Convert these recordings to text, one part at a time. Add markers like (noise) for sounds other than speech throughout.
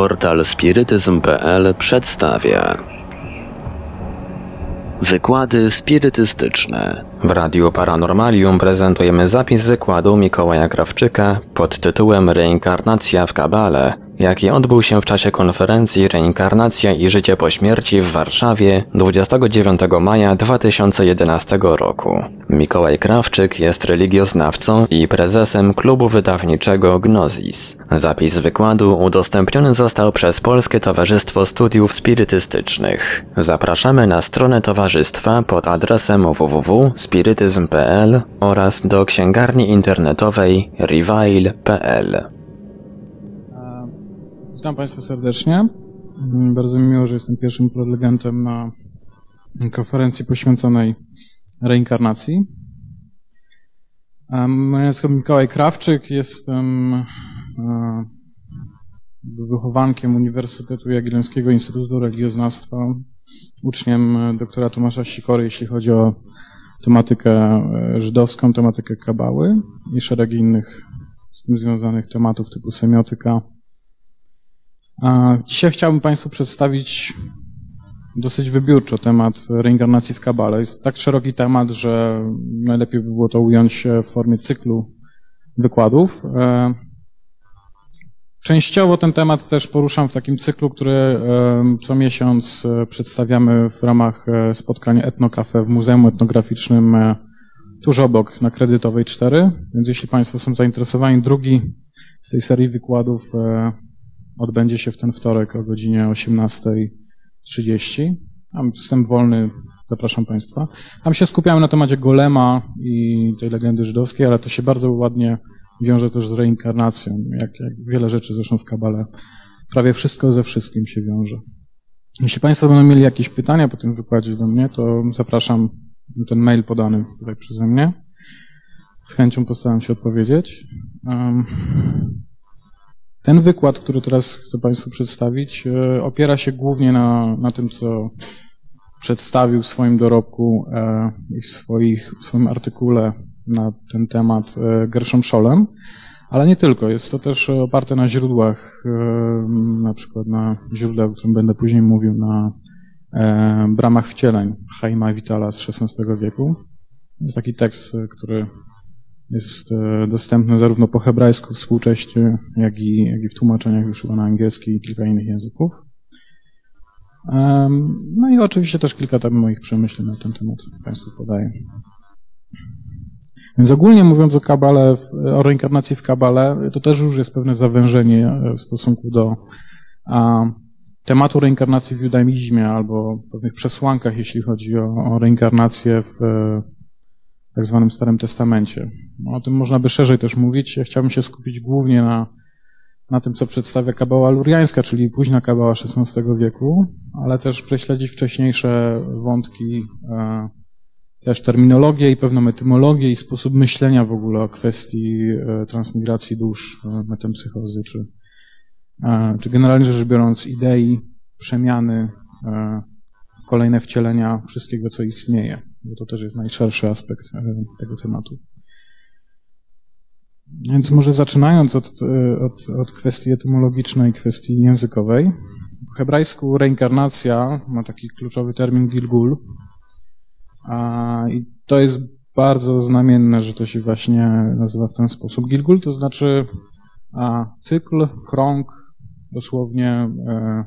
Portal spirytyzm.pl przedstawia Wykłady spirytystyczne. W Radiu Paranormalium prezentujemy zapis wykładu Mikołaja Krawczyka pod tytułem Reinkarnacja w Kabale jaki odbył się w czasie konferencji Reinkarnacja i życie po śmierci w Warszawie 29 maja 2011 roku. Mikołaj Krawczyk jest religioznawcą i prezesem klubu wydawniczego Gnozis. Zapis wykładu udostępniony został przez Polskie Towarzystwo Studiów Spirytystycznych. Zapraszamy na stronę towarzystwa pod adresem www.spirytyzm.pl oraz do księgarni internetowej reveil.pl. Witam Państwa serdecznie. Mm, bardzo mi miło, że jestem pierwszym prelegentem na konferencji poświęconej reinkarnacji. Moje nazwisko Mikołaj Krawczyk, jestem e, wychowankiem Uniwersytetu Jagiellońskiego Instytutu Religioznawstwa, uczniem doktora Tomasza Sikory, jeśli chodzi o tematykę e, żydowską, tematykę kabały i szereg innych z tym związanych tematów typu semiotyka, Dzisiaj chciałbym Państwu przedstawić dosyć wybiórczo temat reinkarnacji w Kabale. Jest tak szeroki temat, że najlepiej by było to ująć w formie cyklu wykładów. E, częściowo ten temat też poruszam w takim cyklu, który e, co miesiąc e, przedstawiamy w ramach spotkania Etnocafe w Muzeum Etnograficznym tuż obok na Kredytowej 4. Więc jeśli Państwo są zainteresowani, drugi z tej serii wykładów odbędzie się w ten wtorek o godzinie 18.30. Mam wstęp wolny, zapraszam Państwa. Tam się skupiamy na temacie Golema i tej legendy żydowskiej, ale to się bardzo ładnie wiąże też z reinkarnacją, jak, jak wiele rzeczy zresztą w Kabale. Prawie wszystko ze wszystkim się wiąże. Jeśli Państwo będą mieli jakieś pytania po tym wykładzie do mnie, to zapraszam ten mail podany tutaj przeze mnie. Z chęcią postaram się odpowiedzieć. Um, ten wykład, który teraz chcę Państwu przedstawić, e, opiera się głównie na, na tym, co przedstawił w swoim dorobku e, i w, swoich, w swoim artykule na ten temat e, Gershom Scholem, ale nie tylko. Jest to też oparte na źródłach, na przykład na źródłach, o którym będę później mówił, na bramach wcieleń Chaima Vitala z XVI wieku. Jest taki tekst, który jest e, dostępny zarówno po hebrajsku współcześnie, jak i, jak i w tłumaczeniach już chyba na angielski i kilka innych języków. No i oczywiście też kilka tam moich przemyśleń na ten temat Państwu podaję. Więc ogólnie mówiąc o kabale, o reinkarnacji w kabale, to też już jest pewne zawężenie e, w stosunku do a, tematu reinkarnacji w judaizmie albo pewnych przesłankach, jeśli chodzi o, o reinkarnację w tak zwanym Starym Testamencie. No, o tym można by szerzej też mówić. Ja chciałbym się skupić głównie na, na tym, co przedstawia kabała luriańska, czyli późna kabała XVI wieku, ale też prześledzić wcześniejsze wątki, e, też terminologię i pewną etymologię i sposób myślenia w ogóle o kwestii e, transmigracji dusz, e, metempsychozy, czy, czy generalnie rzecz biorąc idei przemiany w kolejne wcielenia wszystkiego, co istnieje bo to też jest najszerszy aspekt e, tego tematu. Więc może zaczynając od, e, od, od kwestii etymologicznej, kwestii językowej. W hebrajsku reinkarnacja ma taki kluczowy termin Gilgul. A, I to jest bardzo znamienne, że to się właśnie nazywa w ten sposób. Gilgul to znaczy a, cykl, krąg, dosłownie e,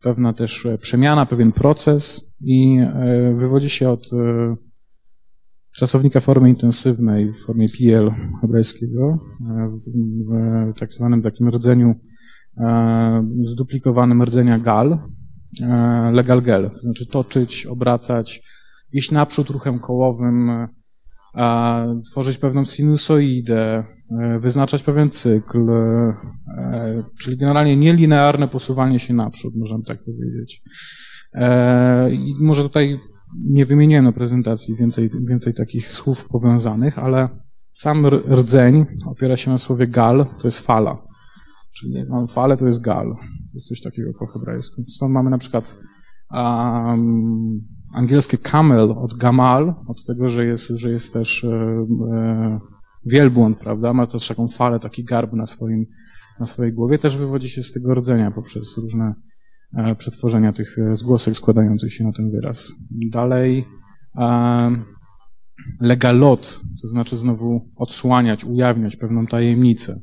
pewna też e, przemiana, pewien proces i e, wywodzi się od e, czasownika formy intensywnej w formie PL hebrajskiego, w tak zwanym takim rdzeniu, zduplikowanym rdzenia gal, legal gel, to znaczy toczyć, obracać, iść naprzód ruchem kołowym, tworzyć pewną sinusoidę, e, wyznaczać pewien cykl, e, czyli generalnie nielinearne posuwanie się naprzód, możemy tak powiedzieć. E, I może tutaj nie wymieniłem na prezentacji więcej, więcej takich słów powiązanych, ale sam rdzeń opiera się na słowie gal, to jest fala. Czyli mam falę, to jest gal. Jest coś takiego po hebrajsku. Stąd mamy na przykład um, angielskie camel od gamal, od tego, że jest, że jest też e, e, wielbłąd, prawda? Ma też taką falę, taki garb na swoim, na swojej głowie, też wywodzi się z tego rdzenia poprzez różne przetworzenia tych e, zgłosek składających się na ten wyraz. Dalej e, legalot, to znaczy znowu odsłaniać, ujawniać pewną tajemnicę.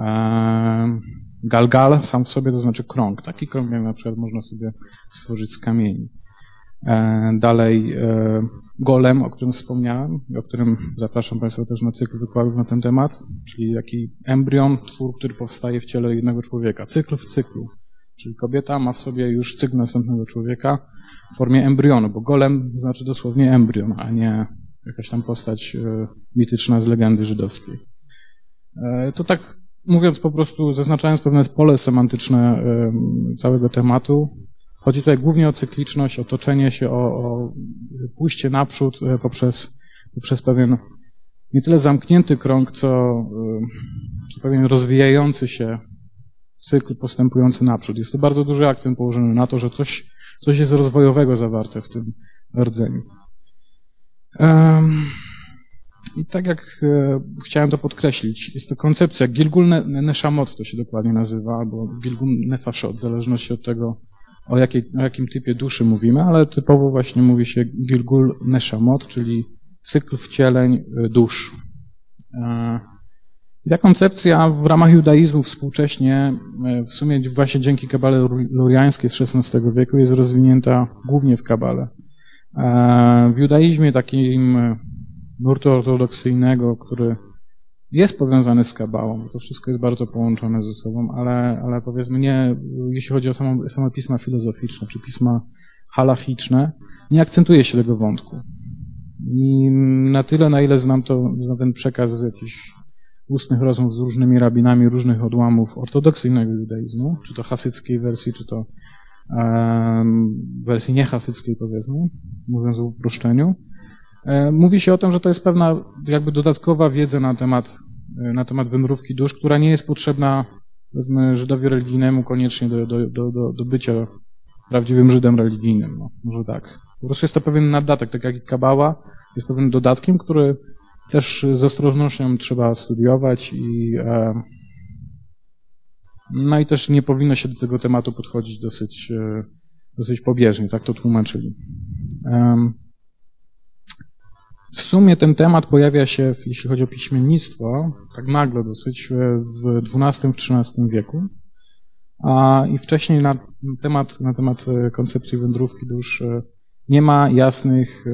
E, galgal sam w sobie to znaczy krąg. Taki krąg na przykład można sobie stworzyć z kamieni. E, dalej e, golem, o którym wspomniałem, o którym zapraszam Państwa też na cykl wykładów na ten temat, czyli taki embrion, twór, który powstaje w ciele jednego człowieka. Cykl w cyklu. Czyli kobieta ma w sobie już cykl następnego człowieka w formie embrionu, bo golem znaczy dosłownie embrion, a nie jakaś tam postać e, mityczna z legendy żydowskiej. E, to tak mówiąc po prostu, zaznaczając pewne pole semantyczne e, całego tematu, chodzi tutaj głównie o cykliczność, o toczenie się, o, o pójście naprzód poprzez, poprzez pewien nie tyle zamknięty krąg, co, co pewien rozwijający się cykl postępujący naprzód. Jest to bardzo duży akcent położony na to, że coś, coś jest rozwojowego zawarte w tym rdzeniu. Um, I tak jak e, chciałem to podkreślić, jest to koncepcja Gilgul Neshamot, to się dokładnie nazywa, albo Gilgul Nefashot, w zależności od tego, o, jakiej, o jakim typie duszy mówimy, ale typowo właśnie mówi się Gilgul Neshamot, czyli cykl wcieleń e, dusz. E, Ta koncepcja w ramach judaizmu współcześnie, e, w sumie właśnie dzięki kabale luriańskiej z XVI wieku, jest rozwinięta głównie w kabale. W judaizmie takim nurtu ortodoksyjnego, który jest powiązany z kabałą, to wszystko jest bardzo połączone ze sobą, ale, ale powiedzmy nie, jeśli chodzi o samo, same pisma filozoficzne czy pisma halachiczne, nie akcentuje się tego wątku. I na tyle, na ile znam to, znam ten przekaz z jakichś ustnych rozmów z różnymi rabinami różnych odłamów ortodoksyjnego judaizmu, czy to hasyckiej wersji, czy to wersji niehasyckiej powiedzmy, mówiąc w uproszczeniu, E, mówi się o tym, że to jest pewna jakby dodatkowa wiedza na temat, e, na temat wędrówki dusz, która nie jest potrzebna powiedzmy Żydowi religijnemu koniecznie do, do, do, do, do bycia prawdziwym Żydem religijnym. No, może tak. Po prostu jest to pewien nadatek, tak jak i Kabała jest pewnym dodatkiem, który też z ostrożnością trzeba studiować i e, no i też nie powinno się do tego tematu podchodzić dosyć, e, dosyć pobieżnie, tak to tłumaczyli. Um, w sumie ten temat pojawia się, jeśli chodzi o piśmiennictwo, tak nagle dosyć e, w XII, w XIII wieku. A i wcześniej na temat, na temat koncepcji wędrówki dusz nie ma jasnych,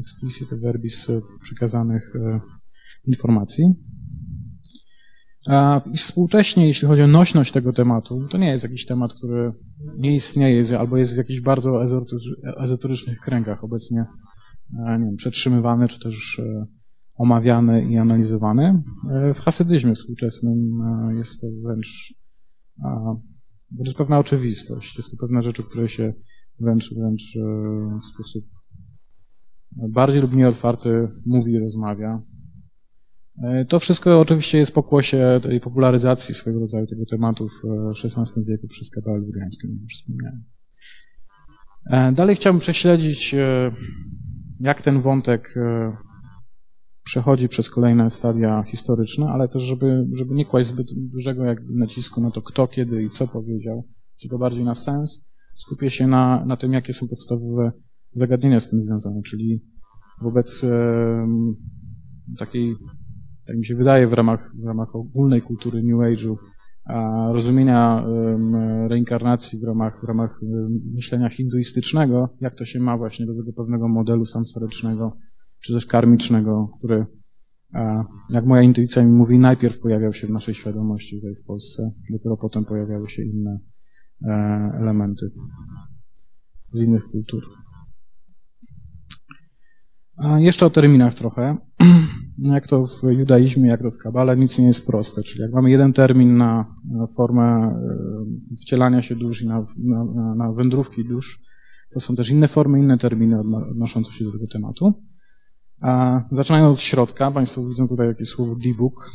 explicit verbis przekazanych informacji. A współcześnie, jeśli chodzi o nośność tego tematu, to nie jest jakiś temat, który nie istnieje albo jest w jakichś bardzo ezoterycznych kręgach obecnie E, nie wiem, przetrzymywany, czy też e, omawiany i analizowany. E, w hasydyzmie współczesnym jest to wręcz, wręcz pewna oczywistość. Jest to pewna rzecz, o której się wręcz, wręcz w sposób bardziej lub mniej otwarty mówi i rozmawia. To wszystko oczywiście jest pokłosie tej popularyzacji swego rodzaju tego tematu w XVI wieku przez Kabałę Luriańską, jak już wspomniałem. Dalej chciałbym prześledzić jak ten wątek e, przechodzi przez kolejne stadia historyczne, ale też, żeby, żeby nie kłaść zbyt dużego jak nacisku na to, kto, kiedy i co powiedział, tylko bardziej na sens, skupię się na, na tym, jakie są podstawowe zagadnienia z tym związane, czyli wobec takiej, tak mi się wydaje, w ramach, w ramach ogólnej kultury New Age'u, rozumienia reinkarnacji w ramach, w ramach myślenia hinduistycznego, jak to się ma właśnie do tego pewnego modelu samsarycznego, czy też karmicznego, który, jak moja intuicja mi mówi, najpierw pojawiał się w naszej świadomości tutaj w Polsce, dopiero potem pojawiały się inne e, elementy z innych kultur. Jeszcze o terminach trochę. (clears throat) Jak to w judaizmie, jak to w kabale, nic nie jest proste. Czyli jak mamy jeden termin na, formę e, wcielania się dusz i na, na, na wędrówki dusz, to są też inne formy, inne terminy odnoszące się do tego tematu. Zaczynając od środka, Państwo widzą tutaj jakieś słowo D-book.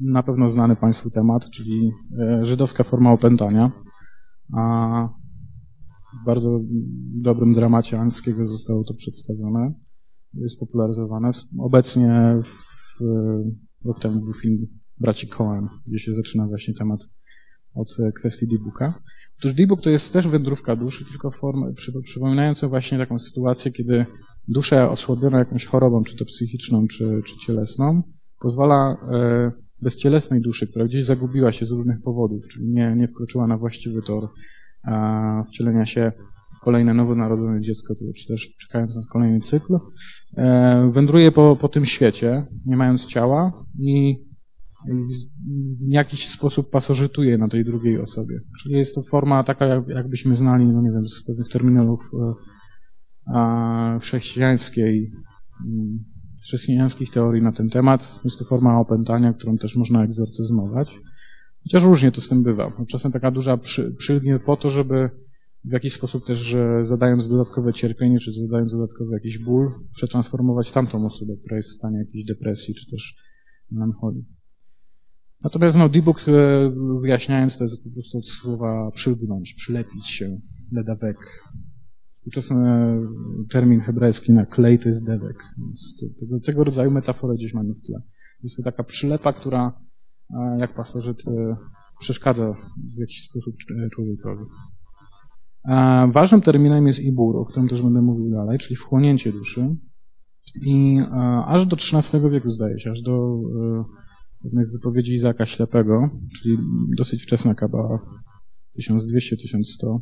Na pewno znany Państwu temat, czyli e, żydowska forma opętania. W bardzo dobrym dramacie Anskiego zostało to przedstawione, jest popularyzowane. Obecnie w, rok temu był film braci Cohen, gdzie się zaczyna właśnie temat od e, kwestii D-Booka. Otóż D-Book to jest też wędrówka duszy, tylko formę, przy, właśnie taką sytuację, kiedy dusza osłabiona jakąś chorobą, czy to psychiczną, czy, czy cielesną, pozwala e, bezcielesnej duszy, która gdzieś zagubiła się z różnych powodów, czyli nie, nie wkroczyła na właściwy tor wcielenia się w kolejne nowonarodzone dziecko, czy też czekając na kolejny cykl, e, wędruje po, po tym świecie, nie mając ciała i w jakiś sposób pasożytuje na tej drugiej osobie. Czyli jest to forma taka, jakbyśmy znali, no nie wiem, z pewnych terminów e, chrześcijańskiej, mm, chrześcijańskich teorii na ten temat. Jest to forma opętania, którą też można egzorcyzmować. Chociaż różnie to z tym bywa. Czasem taka duża przy, przylgnie po to, żeby w jakiś sposób też, zadając dodatkowe cierpienie, czy zadając dodatkowy jakiś ból, przetransformować tamtą osobę, która jest w stanie jakiejś depresji, czy też melancholii. Natomiast no, e, wyjaśniając to jest po prostu od słowa przylgnąć, przylepić się, ledawek. Współczesny termin hebrajski na klej to jest dewek. Więc tego, tego rodzaju metaforę gdzieś mamy w tle. Jest to taka przylepa, która e, jak pasożyt e, przeszkadza w jakiś sposób człowiekowi. Ważnym terminem jest ibur, o którym też będę mówił dalej, czyli wchłonięcie duszy. I aż do XIII wieku zdaje się, aż do pewnych wypowiedzi Izaka Ślepego, czyli dosyć wczesna kaba, 1200-1100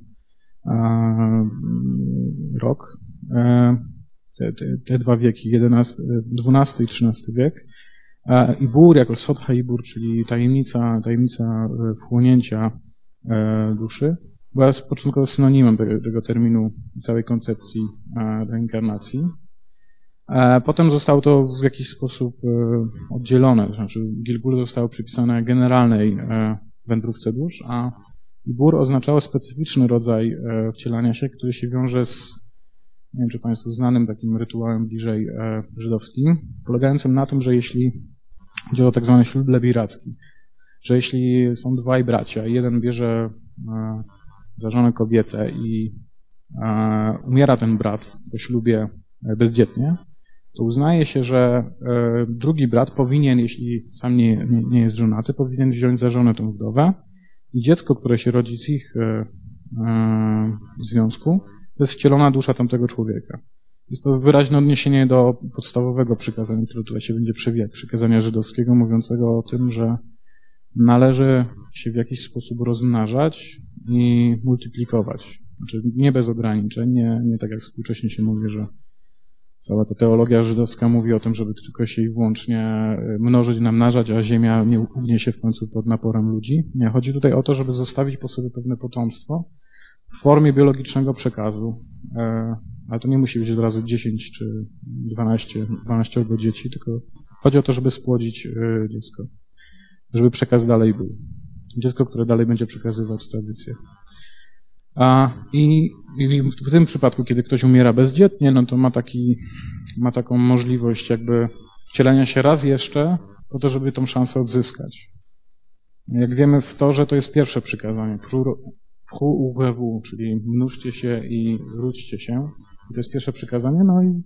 rok. E, te, te, te, dwa wieki, XI, XII i XIII wiek. Ibur jako Sodha Ibur, czyli tajemnica, tajemnica e, wchłonięcia e, duszy, była początkowo synonimem tego, tego terminu całej koncepcji reinkarnacji. Potem zostało to w jakiś sposób e, oddzielone, to znaczy Gilgul zostało przypisane generalnej e, wędrówce dusz, a Ibur oznaczało specyficzny rodzaj e, wcielania się, który się wiąże z, nie wiem czy Państwu znanym takim rytuałem bliżej żydowskim, polegającym na tym, że jeśli chodzi o tak zwany ślub lebiracki, że jeśli są dwaj bracia jeden bierze za żonę kobietę i umiera ten brat po ślubie bezdzietnie, to uznaje się, że e, drugi brat powinien, jeśli sam nie, nie, jest żonaty, powinien wziąć za żonę tą wdowę i dziecko, które się rodzi z ich e, e, związku, to jest wcielona dusza tamtego człowieka. Jest to wyraźne odniesienie do podstawowego przykazania, które tutaj się będzie przewijać, przykazania żydowskiego, mówiącego o tym, że należy się w jakiś sposób rozmnażać i multiplikować. Znaczy nie bez ograniczeń, nie, nie tak jak współcześnie się mówi, że Cała ta teologia żydowska mówi o tym, żeby tylko się i wyłącznie e, mnożyć, namnażać, a ziemia nie ugnie się w końcu pod naporem ludzi. Nie, chodzi tutaj o to, żeby zostawić po sobie pewne potomstwo w formie biologicznego przekazu. E, ale to nie musi być od razu 10 czy 12, 12 albo dzieci, tylko chodzi o to, żeby spłodzić e, dziecko. Żeby przekaz dalej był. Dziecko, które dalej będzie przekazywać tradycję. A, i, I w tym przypadku, kiedy ktoś umiera bezdzietnie, no to ma, taki, ma taką możliwość jakby wcielenia się raz jeszcze, po to, żeby tą szansę odzyskać. Jak wiemy w to, że to jest pierwsze przykazanie, pchu urewu, czyli mnóżcie się i wróćcie się. I to jest pierwsze przykazanie, no i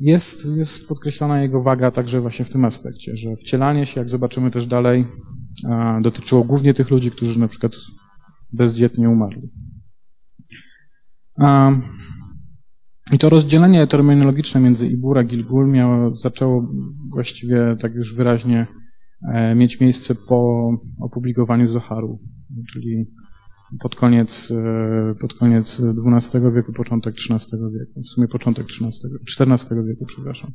jest, jest podkreślona jego waga także właśnie w tym aspekcie, że wcielanie się, jak zobaczymy też dalej, dotyczyło głównie tych ludzi, którzy na przykład bezdzietnie umarli. I to rozdzielenie terminologiczne między Ibura a Gilgul miało, zaczęło właściwie tak już wyraźnie e, mieć miejsce po opublikowaniu Zoharu, czyli pod koniec, e, pod koniec XII wieku, początek XIII wieku, w sumie początek XIII, XIV wieku, przepraszam.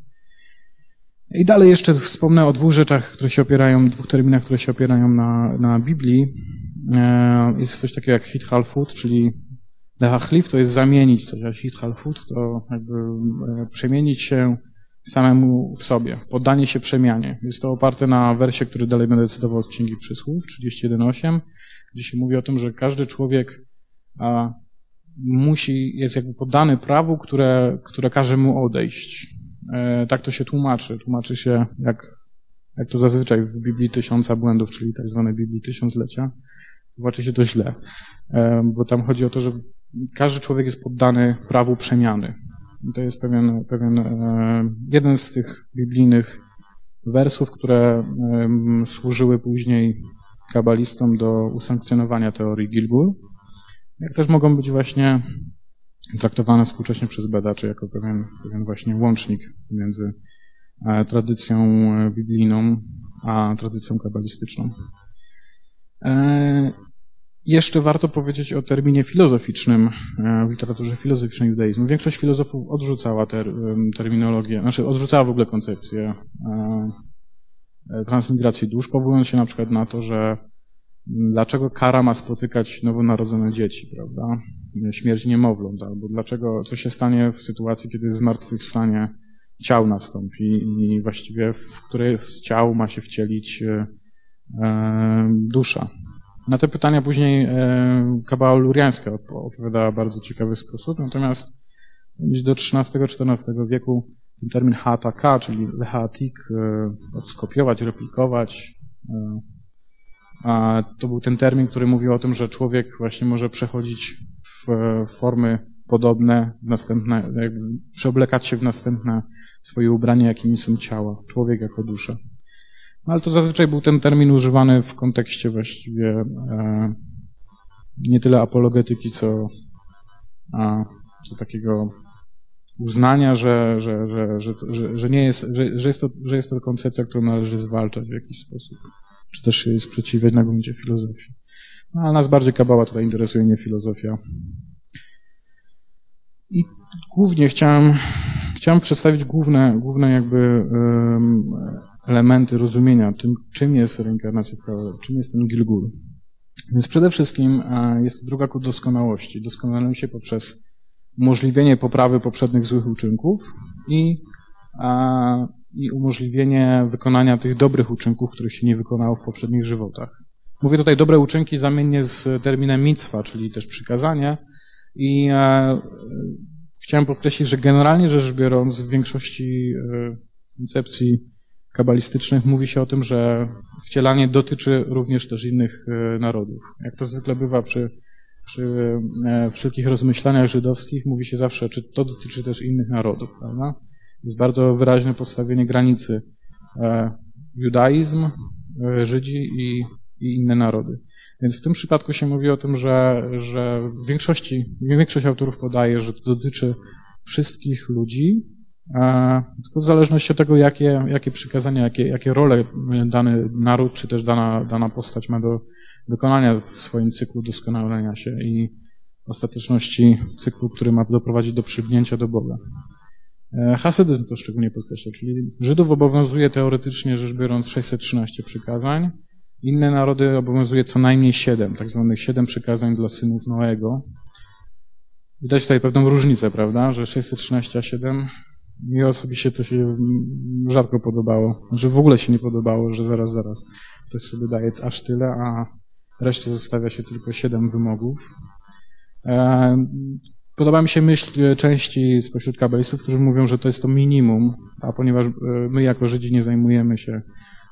I dalej jeszcze wspomnę o dwóch rzeczach, które się opierają, dwóch terminach, które się opierają na, na Biblii. E, jest coś takiego jak hit halfut, czyli Lehachlif to jest zamienić coś, a hit halfut to jakby e, przemienić się samemu w sobie, poddanie się przemianie. Jest to oparte na wersie, który dalej będę cytował z Księgi Przysłów, 31.8, gdzie się mówi o tym, że każdy człowiek musi, jest jakby poddany prawu, które, które każe mu odejść. E, tak to się tłumaczy. Tłumaczy się, jak, jak to zazwyczaj w Biblii Tysiąca Błędów, czyli tak zwanej Biblii Tysiąclecia, tłumaczy się to źle, e, bo tam chodzi o to, że każdy człowiek jest poddany prawu przemiany. I to jest pewien, pewien e, jeden z tych biblijnych wersów, które służyły później kabalistom do usankcjonowania teorii Gilgul, jak też mogą być właśnie traktowane współcześnie przez badaczy jako pewien, pewien właśnie łącznik między e, tradycją e, biblijną a tradycją kabalistyczną. E, jeszcze warto powiedzieć o terminie filozoficznym w literaturze filozoficznej judaizmu. Większość filozofów odrzucała ter, terminologię, znaczy odrzucała w ogóle koncepcję transmigracji dusz, powołując się na przykład na to, że dlaczego kara ma spotykać nowonarodzone dzieci, prawda? Śmierć niemowląt, albo dlaczego, co się stanie w sytuacji, kiedy zmartwychwstanie ciał nastąpi i właściwie w które z ciał ma się wcielić e, e, dusza. Na te pytania później e, Kabała Luriańska odpo- odpowiadała w bardzo ciekawy sposób, natomiast do XIII-XIV wieku ten termin haataka, czyli lehatik, e, odskopiować, replikować, e, to był ten termin, który mówił o tym, że człowiek właśnie może przechodzić w e, formy podobne, następne, jakby przeoblekać się w następne swoje ubrania, jakimi są ciała, człowiek jako dusza. No, ale to zazwyczaj był ten termin używany w kontekście właściwie nie tyle apologetyki, co, co takiego uznania, że, że, że, że, że, nie jest, że, że, jest to, że jest to koncepcja, którą należy zwalczać w jakiś sposób, czy też jej sprzeciwiać na gruncie filozofii. No, ale nas bardziej kabała tutaj interesuje, nie filozofia. I głównie chciałem, chciałem przedstawić główne, główne jakby em, elementy rozumienia tym, czym jest reinkarnacja w Kabale, czym jest ten Gilgul. Więc przede wszystkim e, jest to droga ku doskonałości. Doskonaleniu się poprzez umożliwienie poprawy poprzednich złych uczynków i, i umożliwienie wykonania tych dobrych uczynków, których się nie wykonało w poprzednich żywotach. Mówię tutaj dobre uczynki zamiennie z terminem mitwa, czyli też przykazanie. I e, chciałem podkreślić, że generalnie rzecz biorąc, w większości e, koncepcji kabalistycznych mówi się o tym, że wcielanie dotyczy również też innych e, narodów. Jak to zwykle bywa przy, przy e, wszelkich rozmyślaniach żydowskich, mówi się zawsze, czy to dotyczy też innych narodów, prawda? Jest bardzo wyraźne postawienie granicy e, judaizm, e, Żydzi i, i inne narody. Więc w tym przypadku się mówi o tym, że, że w większości, większość autorów podaje, że to dotyczy wszystkich ludzi, tylko w zależności od tego, jakie, jakie przykazania, jakie, jakie role dany naród, czy też dana, dana postać ma do wykonania w swoim cyklu doskonalenia się i ostateczności cyklu, który ma doprowadzić do przybnięcia do Boga. E, Hasydyzm to szczególnie podkreśla, czyli Żydów obowiązuje teoretycznie rzecz biorąc 613 przykazań, inne narody obowiązuje co najmniej 7, tak zwanych 7 przykazań dla synów Noego. Widać tutaj pewną różnicę, prawda, że 613 a 7 mi osobiście to się rzadko podobało, że w ogóle się nie podobało, że zaraz, zaraz ktoś sobie daje aż tyle, a reszcie zostawia się tylko 7 wymogów. E, Podoba mi się myśl części spośród kabalistów, którzy mówią, że to jest to minimum, a ponieważ e, my jako Żydzi nie zajmujemy się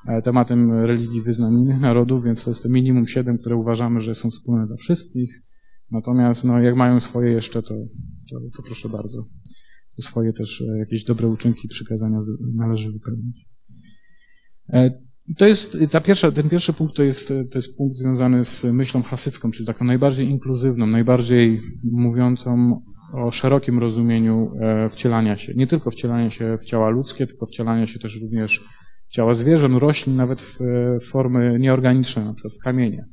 e, tematem religii wyznań innych narodów, więc to jest to minimum siedem, które uważamy, że są wspólne dla wszystkich. Natomiast no, jak mają swoje jeszcze, to, to, to proszę bardzo. Swoje też e, jakieś dobre uczynki, przykazania należy wypełnić. I To jest, ta pierwsza, ten pierwszy punkt to jest, to jest punkt związany z myślą hasycką, czyli taką najbardziej inkluzywną, najbardziej mówiącą o szerokim rozumieniu e, wcielania się. Nie tylko wcielania się w ciała ludzkie, tylko wcielania się też również w ciała zwierząt, roślin, nawet w e, formy nieorganiczne, na przykład w kamienie.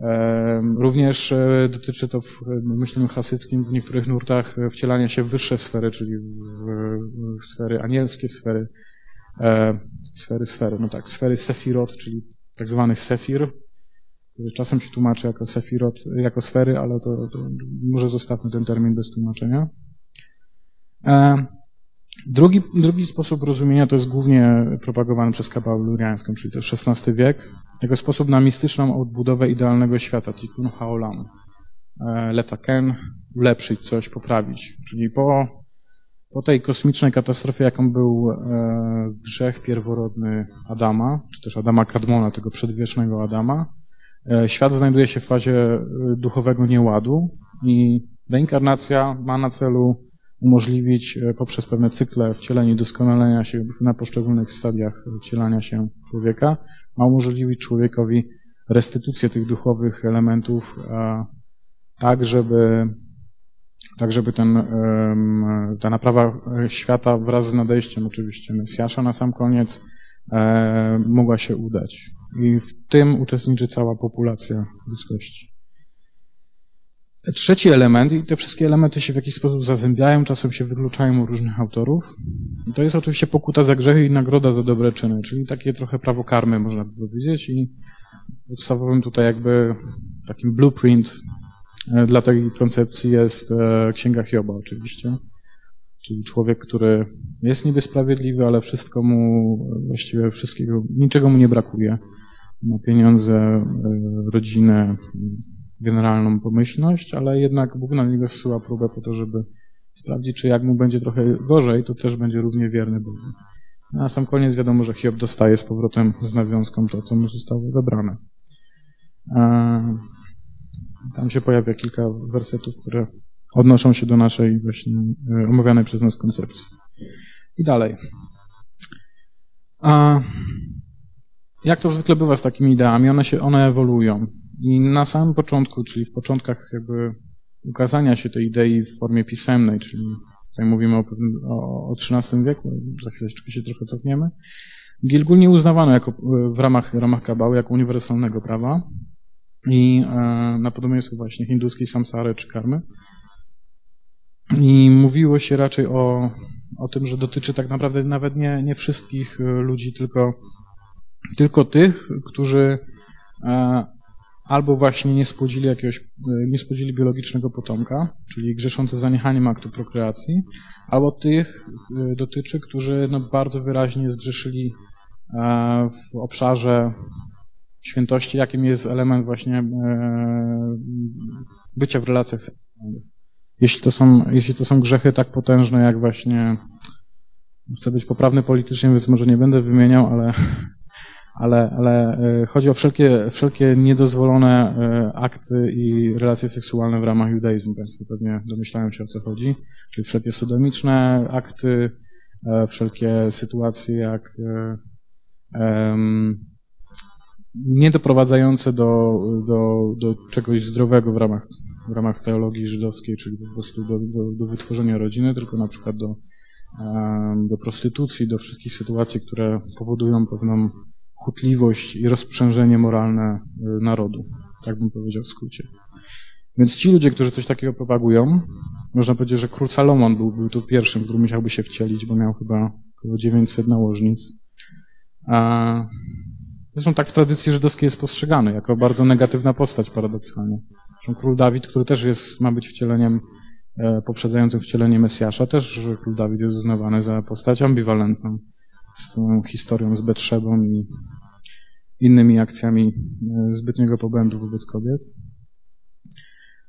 E, Również dotyczy to w myśleniu hasyckim w niektórych nurtach wcielania się w wyższe sfery, czyli w, w sfery anielskie, w sfery e, sfery, sfery, no tak, sfery sefirot, czyli tak zwanych sefir, czasem się tłumaczy jako sefirot, jako sfery, ale to, to może zostawmy ten termin bez tłumaczenia. E, drugi, drugi sposób rozumienia to jest głównie propagowany przez kapałę luriańską, czyli to XVI wiek, jako sposób na mistyczną odbudowę idealnego świata, tikkun haolam. E, Lecaken, ulepszyć coś, poprawić, czyli po po tej kosmicznej katastrofie, jaką był e, grzech pierworodny Adama, czy też Adama Kadmona, tego przedwiecznego Adama, e, świat znajduje się w fazie e, duchowego nieładu i reinkarnacja ma na celu umożliwić e, poprzez pewne cykle wcielenia i doskonalenia się na poszczególnych stadiach wcielania się człowieka, ma umożliwić człowiekowi restytucję tych duchowych elementów, tak żeby, tak żeby ten, ta naprawa świata wraz z nadejściem oczywiście Mesjasza na sam koniec e, mogła się udać. I w tym uczestniczy cała populacja ludzkości. Trzeci element, i te wszystkie elementy się w jakiś sposób zazębiają, czasem się wykluczają u różnych autorów, to jest oczywiście pokuta za grzechy i nagroda za dobre czyny, czyli takie trochę prawo karmy, można by powiedzieć. I podstawowym tutaj jakby takim blueprint e, dla tej koncepcji jest e, Księga Hioba oczywiście. Czyli człowiek, który jest niby sprawiedliwy, ale wszystko mu, właściwie wszystkiego, niczego mu nie brakuje. Ma pieniądze, e, rodzinę, generalną pomyślność, ale jednak Bóg na niego zsyła próbę po to, żeby sprawdzić, czy jak mu będzie trochę gorzej, to też będzie równie wierny Bogu. Na sam koniec wiadomo, że Hiob dostaje z powrotem z nawiązką to, co mu zostało wybrane. Tam się pojawia kilka wersetów, które odnoszą się do naszej właśnie e, omawianej przez nas koncepcji. I dalej. A jak to zwykle bywa z takimi ideami? One się, one ewoluują. I na samym początku, czyli w początkach jakby ukazania się tej idei w formie pisemnej, czyli tutaj mówimy o, o, o XIII wieku, za chwileczkę się trochę cofniemy, Gilgul nie uznawano jako, w ramach, ramach kabały jako uniwersalnego prawa i e, na podobieństwo właśnie hinduskiej samsary czy karmy. I mówiło się raczej o, o tym, że dotyczy tak naprawdę nawet nie, nie wszystkich e, ludzi, tylko, tylko tych, którzy e, albo właśnie nie spłodzili jakiegoś, nie spłodzili biologicznego potomka, czyli grzeszące zaniechaniem aktu prokreacji, albo tych dotyczy, którzy no, bardzo wyraźnie zgrzeszyli w obszarze świętości, jakim jest element właśnie bycia w relacjach seksualnych. Jeśli to są, jeśli to są grzechy tak potężne, jak właśnie chcę być poprawny politycznie, więc może nie będę wymieniał, ale ale, ale e, chodzi o wszelkie, wszelkie niedozwolone e, akty i relacje seksualne w ramach judaizmu. Państwo pewnie domyślają się o co chodzi. Czyli wszelkie sodomiczne akty, e, wszelkie sytuacje jak um, nie doprowadzające do, do, do czegoś zdrowego w ramach, w ramach teologii żydowskiej, czyli po prostu do, do, do wytworzenia rodziny, tylko na przykład do, do prostytucji, do wszystkich sytuacji, które powodują pewną chutliwość i rozprzężenie moralne y, narodu. Tak bym powiedział w skrócie. Więc ci ludzie, którzy coś takiego propagują, można powiedzieć, że król Salomon był, był tu pierwszym, który musiałby się wcielić, bo miał chyba około 900 nałożnic. A zresztą tak w tradycji żydowskiej jest postrzegany jako bardzo negatywna postać paradoksalnie. Zresztą król Dawid, który też jest, ma być wcieleniem e, poprzedzającym wcielenie Mesjasza, też król Dawid jest uznawany za postać ambiwalentną z tą historią z Betrzebą i innymi akcjami e, zbytniego pobędu wobec kobiet.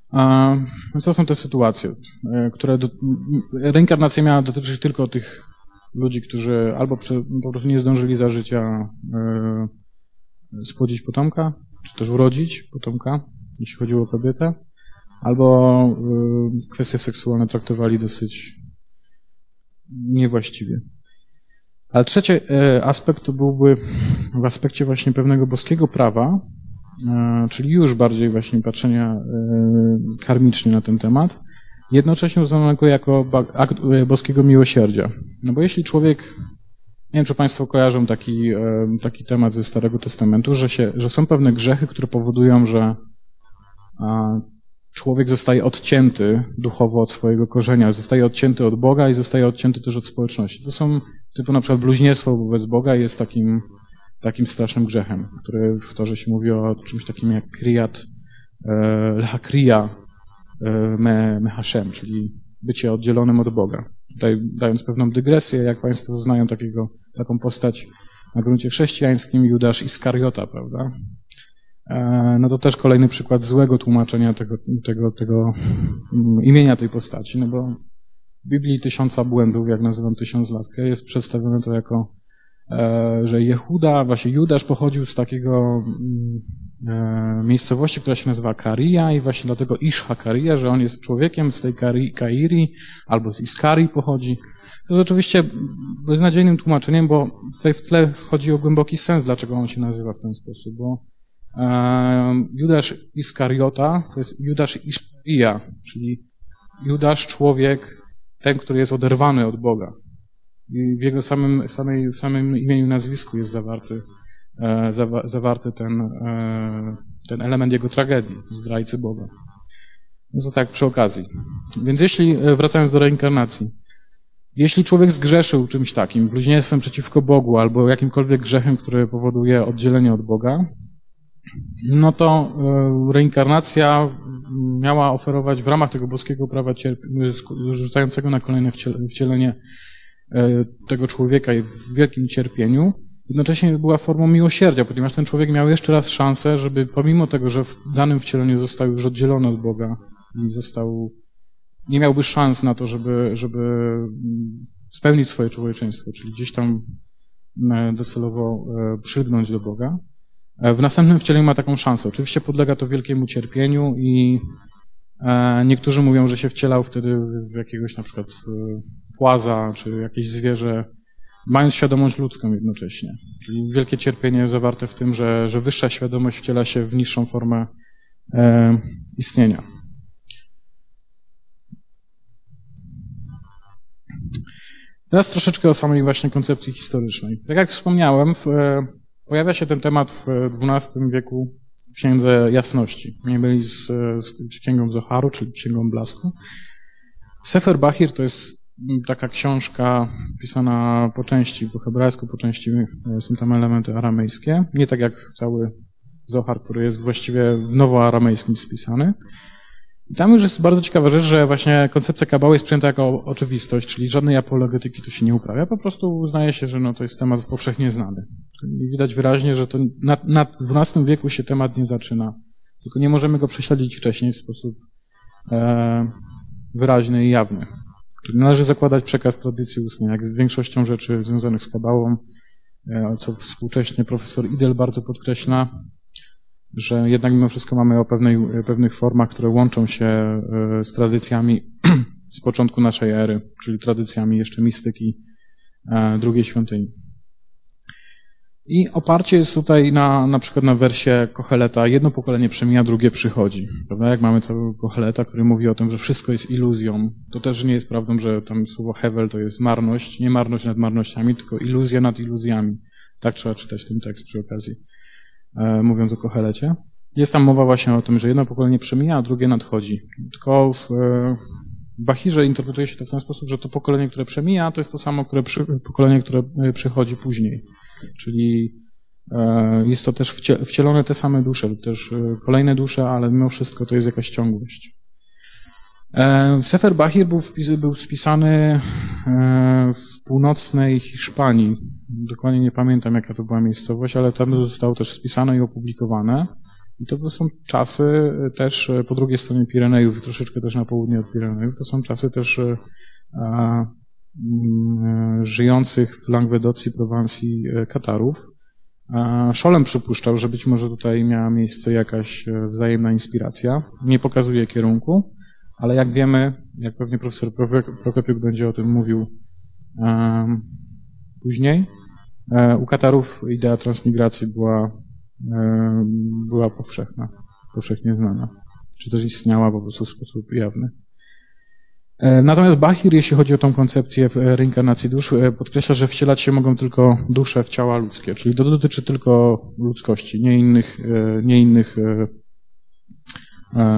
A, to są te sytuacje, e, które do, reinkarnacja miała dotyczyć tylko tych ludzi, którzy albo po prostu nie zdążyli za życia spłodzić potomka, czy też urodzić potomka, jeśli chodziło o kobietę, albo kwestie seksualne traktowali dosyć niewłaściwie. Ale trzeci e, aspekt to byłby w aspekcie właśnie pewnego boskiego prawa, e, czyli już bardziej właśnie patrzenia karmicznie na ten temat, jednocześnie uznanego jako akt boskiego miłosierdzia. No bo jeśli człowiek, nie wiem, czy Państwo kojarzą taki, taki temat ze Starego Testamentu, że, się, że są pewne grzechy, które powodują, że człowiek zostaje odcięty duchowo od swojego korzenia, zostaje odcięty od Boga i zostaje odcięty też od społeczności. To są typu na przykład bluźnierstwo wobec Boga jest takim, takim strasznym grzechem, który w Torze się mówi o czymś takim jak kriyat, e, lechakriya e, me, me Hashem, czyli bycie oddzielonym od Boga. Tutaj dając pewną dygresję, jak Państwo znają takiego, taką postać na gruncie chrześcijańskim, Judasz Iskariota, prawda? E, no to też kolejny przykład złego tłumaczenia tego, tego, tego mm, imienia tej postaci, no bo w Biblii tysiąca błędów, jak nazywam tysiąclatkę, jest przedstawione to jako że Jehuda, właśnie Judasz pochodził z takiego mm, e, miejscowości, która się nazywa Karia i właśnie dlatego Ishha Karia, że on jest człowiekiem z tej Kairi albo z Iskari pochodzi. To jest oczywiście beznadziejnym tłumaczeniem, bo tutaj w tle chodzi o głęboki sens, dlaczego on się nazywa w ten sposób, bo e, Judasz Iskariota to jest Judasz Iszkaria, czyli Judasz człowiek, ten, który jest oderwany od Boga. W jego samym, samej, samym imieniu, nazwisku jest zawarty, e, zawa, zawarty ten, e, ten element jego tragedii, zdrajcy Boga. No to tak przy okazji. Więc jeśli, e, wracając do reinkarnacji, jeśli człowiek zgrzeszył czymś takim, bluźnierstwem przeciwko Bogu albo jakimkolwiek grzechem, który powoduje oddzielenie od Boga, no to reinkarnacja miała oferować w ramach tego boskiego prawa rzucającego na kolejne wcielenie tego człowieka w wielkim cierpieniu, jednocześnie była formą miłosierdzia, ponieważ ten człowiek miał jeszcze raz szansę, żeby pomimo tego, że w danym wcieleniu został już oddzielony od Boga i został, nie miałby szans na to, żeby, żeby spełnić swoje człowieczeństwo, czyli gdzieś tam e, docelowo przylgnąć do Boga, E, w następnym wcieleniu ma taką szansę. Oczywiście podlega to wielkiemu cierpieniu i e, niektórzy mówią, że się wcielał wtedy w jakiegoś na przykład e, płaza czy jakieś zwierzę, mając świadomość ludzką jednocześnie. Czyli wielkie cierpienie zawarte w tym, że, że wyższa świadomość wciela się w niższą formę e, istnienia. Teraz troszeczkę o samej właśnie koncepcji historycznej. Tak jak wspomniałem, w, Pojawia się ten temat w XII wieku w Księdze Jasności. Nie byli z, z Księgą Zoharu, czyli Księgą Blasku. Sefer Bahir to jest taka książka pisana po części po hebrajsku, po części e, są tam elementy aramejskie. Nie tak jak cały Zohar, który jest właściwie w nowoaramejskim spisany. I tam już jest bardzo ciekawa rzecz, że właśnie koncepcja kabały jest przyjęta jako oczywistość, czyli żadnej apologetyki tu się nie uprawia, po prostu uznaje się, że no, to jest temat powszechnie znany. I widać wyraźnie, że to na, na XII wieku się temat nie zaczyna, tylko nie możemy go prześledzić wcześniej w sposób e, wyraźny i jawny. Należy zakładać przekaz tradycji ustnej, jak z większością rzeczy związanych z kabałą, e, co współcześnie profesor Idel bardzo podkreśla, że jednak mimo wszystko mamy o pewnej, pewnych formach, które łączą się e, z tradycjami (clears throat) z początku naszej ery, czyli tradycjami jeszcze mistyki e, drugiej świątyni. I oparcie jest tutaj na, na przykład na wersie Kocheleta, jedno pokolenie przemija, drugie przychodzi. Prawda? Jak mamy całego Kocheleta, który mówi o tym, że wszystko jest iluzją, to też nie jest prawdą, że tam słowo Hevel to jest marność, nie marność nad marnościami, tylko iluzja nad iluzjami. Tak trzeba czytać ten tekst przy okazji. E, mówiąc o Kochelecie. Jest tam mowa właśnie o tym, że jedno pokolenie przemija, a drugie nadchodzi. Tylko w e, Bachirze interpretuje się to w ten sposób, że to pokolenie, które przemija, to jest to samo które przy, pokolenie, które e, przychodzi później. Czyli jest to też wcielone te same dusze, lub też kolejne dusze, ale mimo wszystko to jest jakaś ciągłość. Sefer Bahir był, wpis, był spisany w północnej Hiszpanii, dokładnie nie pamiętam jaka to była miejscowość, ale tam zostało też spisane i opublikowane. I to są czasy e, też e, po drugiej stronie Pirenejów, troszeczkę też na południe od Pirenejów, to są czasy też e, żyjących w Languedocji, Prowansji Katarów. Szolem przypuszczał, że być może tutaj miała miejsce jakaś wzajemna inspiracja. Nie pokazuje kierunku, ale jak wiemy, jak pewnie profesor Prokopiuk będzie o tym mówił, później. E, u Katarów idea transmigracji była, e, była powszechna, powszechnie znana, czy też istniała po prostu w sposób jawny. E, natomiast Bahir, jeśli chodzi o tą koncepcję reinkarnacji dusz, podkreśla, że wcielać się mogą tylko dusze w ciała ludzkie, czyli to dotyczy tylko ludzkości, nie innych, nie innych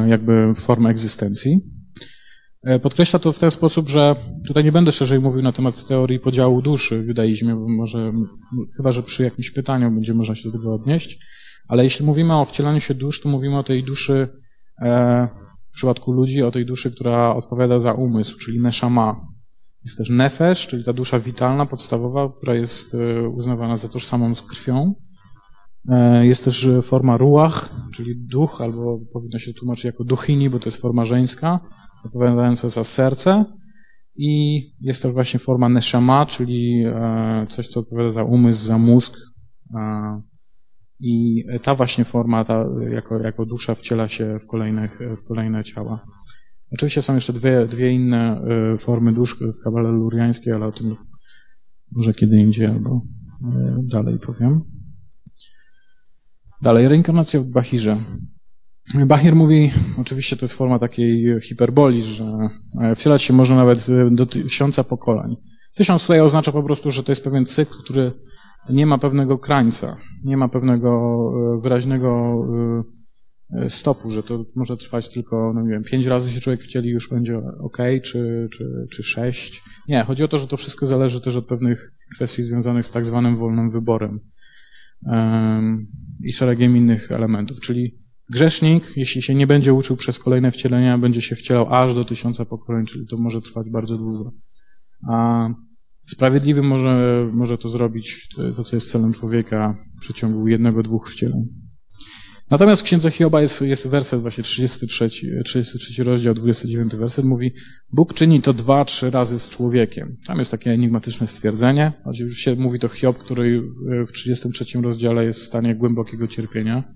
jakby form egzystencji. E, podkreśla to w ten sposób, że tutaj nie będę szerzej mówił na temat teorii podziału duszy w judaizmie, bo może, chyba że przy jakimś pytaniu będzie można się do tego odnieść, ale jeśli mówimy o wcielaniu się dusz, to mówimy o tej duszy, e, w przypadku ludzi, o tej duszy, która odpowiada za umysł, czyli neshama. Jest też nefesh, czyli ta dusza witalna, podstawowa, która jest e, uznawana za tożsamą z krwią. E, jest też forma ruach, czyli duch, albo powinno się tłumaczyć jako duchini, bo to jest forma żeńska odpowiadające za serce I jest to właśnie forma neshama, czyli e, coś, co odpowiada za umysł, za mózg. I ta właśnie forma, ta, jako, jako dusza wciela się w, kolejnych, w kolejne ciała. Oczywiście są jeszcze dwie, dwie inne e, formy dusz w kabale luriańskiej, ale o tym może kiedy indziej albo e, dalej powiem. Dalej, reinkarnacja w Bahirze. Bahir mówi, oczywiście to jest forma takiej hiperboli, że e, wcielać się może nawet do tysiąca pokoleń. Tysiąc tutaj oznacza po prostu, że to jest pewien cykl, który nie ma pewnego krańca, nie ma pewnego wyraźnego stopu, że to może trwać tylko, no nie wiem, pięć razy się człowiek wcieli już będzie ok, czy, czy, czy sześć. Nie, chodzi o to, że to wszystko zależy też od pewnych kwestii związanych z tak zwanym wolnym wyborem i szeregiem innych elementów, czyli grzesznik, jeśli się nie będzie uczył przez kolejne wcielenia, będzie się wcielał aż do tysiąca pokoleń, czyli to może trwać bardzo długo. A sprawiedliwy może, może to zrobić, to co jest celem człowieka w przeciągu jednego, dwóch wcieleń. Natomiast w księdze Hioba jest, jest werset, właśnie 33, 33 rozdział, 29 werset, mówi Bóg czyni to dwa, trzy razy z człowiekiem. Tam jest takie enigmatyczne stwierdzenie. Oczywiście mówi to Hiob, który w 33 rozdziale jest w stanie głębokiego cierpienia.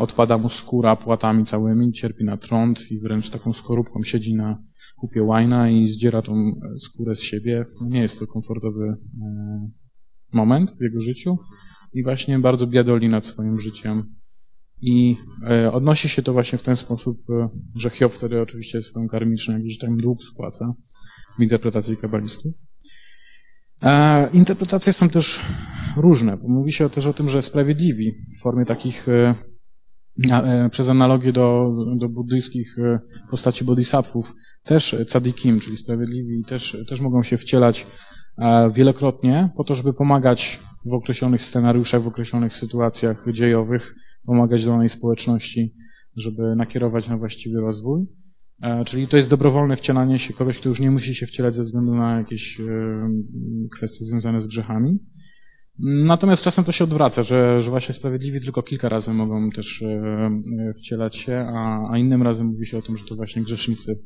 Odpada mu skóra płatami całymi, cierpi na trąd i wręcz taką skorupką siedzi na kupie łajna i zdziera tą skórę z siebie. Nie jest to komfortowy e, moment w jego życiu i właśnie bardzo biadoli nad swoim życiem. I e, odnosi się to właśnie w ten sposób, e, że Hiob wtedy oczywiście swoją karmiczną jakiś tam dług spłaca w interpretacji kabalistów. E, interpretacje są też różne, bo mówi się też o tym, że sprawiedliwi w formie takich, przez analogię do, do buddyjskich postaci bodhisattvów, też tzadikim, czyli sprawiedliwi, też, też mogą się wcielać wielokrotnie po to, żeby pomagać w określonych scenariuszach, w określonych sytuacjach dziejowych, pomagać danej społeczności, żeby nakierować na właściwy rozwój. E, czyli to jest dobrowolne wcielanie się kogoś, kto już nie musi się wcielać ze względu na jakieś e, kwestie związane z grzechami. Natomiast czasem to się odwraca, że, że właśnie sprawiedliwi tylko kilka razy mogą też e, wcielać się, a, a innym razem mówi się o tym, że to właśnie grzesznicy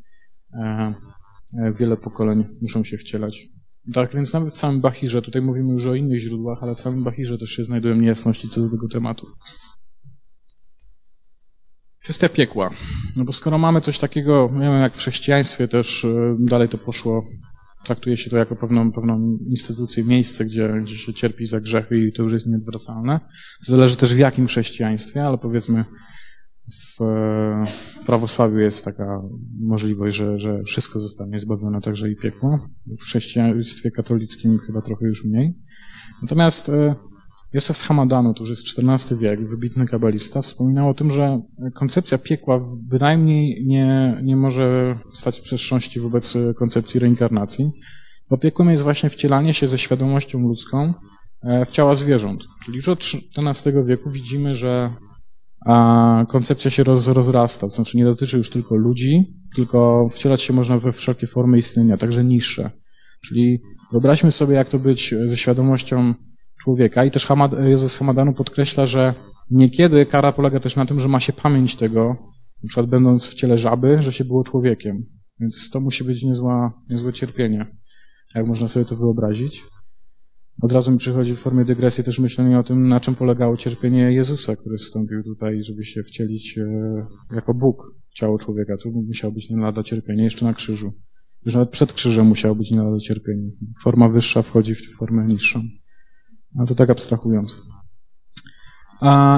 wiele pokoleń muszą się wcielać. Tak, więc nawet w samym Bahirze, tutaj mówimy już o innych źródłach, ale w samym Bahirze też się znajdują niejasności co do tego tematu. Kwestia piekła. No bo skoro mamy coś takiego, nie wiem, jak w chrześcijaństwie też e, dalej to poszło, traktuje się to jako pewną, pewną instytucję, miejsce, gdzie, gdzie się cierpi za grzechy i to już jest nieodwracalne. Zależy też w jakim chrześcijaństwie, ale powiedzmy w prawosławiu jest taka możliwość, że, że wszystko zostanie zbawione, także i piekło. W chrześcijaństwie katolickim chyba trochę już mniej. Natomiast e, Józef z Hamadanu, to już jest XIV wiek, wybitny kabalista, wspominał o tym, że koncepcja piekła bynajmniej nie, nie może stać w przestrzeni wobec koncepcji reinkarnacji, bo piekłem jest właśnie wcielanie się ze świadomością ludzką e, w ciała zwierząt. Czyli już od XIV wieku widzimy, że koncepcja się roz, rozrasta, to znaczy nie dotyczy już tylko ludzi, tylko wcielać się można we wszelkie formy istnienia, także niższe. Czyli wyobraźmy sobie, jak to być ze świadomością człowieka. I też Hamad, Józef Hamadanu podkreśla, że niekiedy kara polega też na tym, że ma się pamięć tego, na przykład będąc w ciele żaby, że się było człowiekiem. Więc to musi być niezła, niezłe cierpienie, jak można sobie to wyobrazić. Od razu mi przychodzi w formie dygresji też myślenie o tym, na czym polegało cierpienie Jezusa, który wstąpił tutaj, żeby się wcielić e, jako Bóg w ciało człowieka. To musiało być nie lada cierpienie, jeszcze na krzyżu. Już nawet przed krzyżem musiało być nie lada cierpienie. Forma wyższa wchodzi w formę niższą. A to tak abstrahując.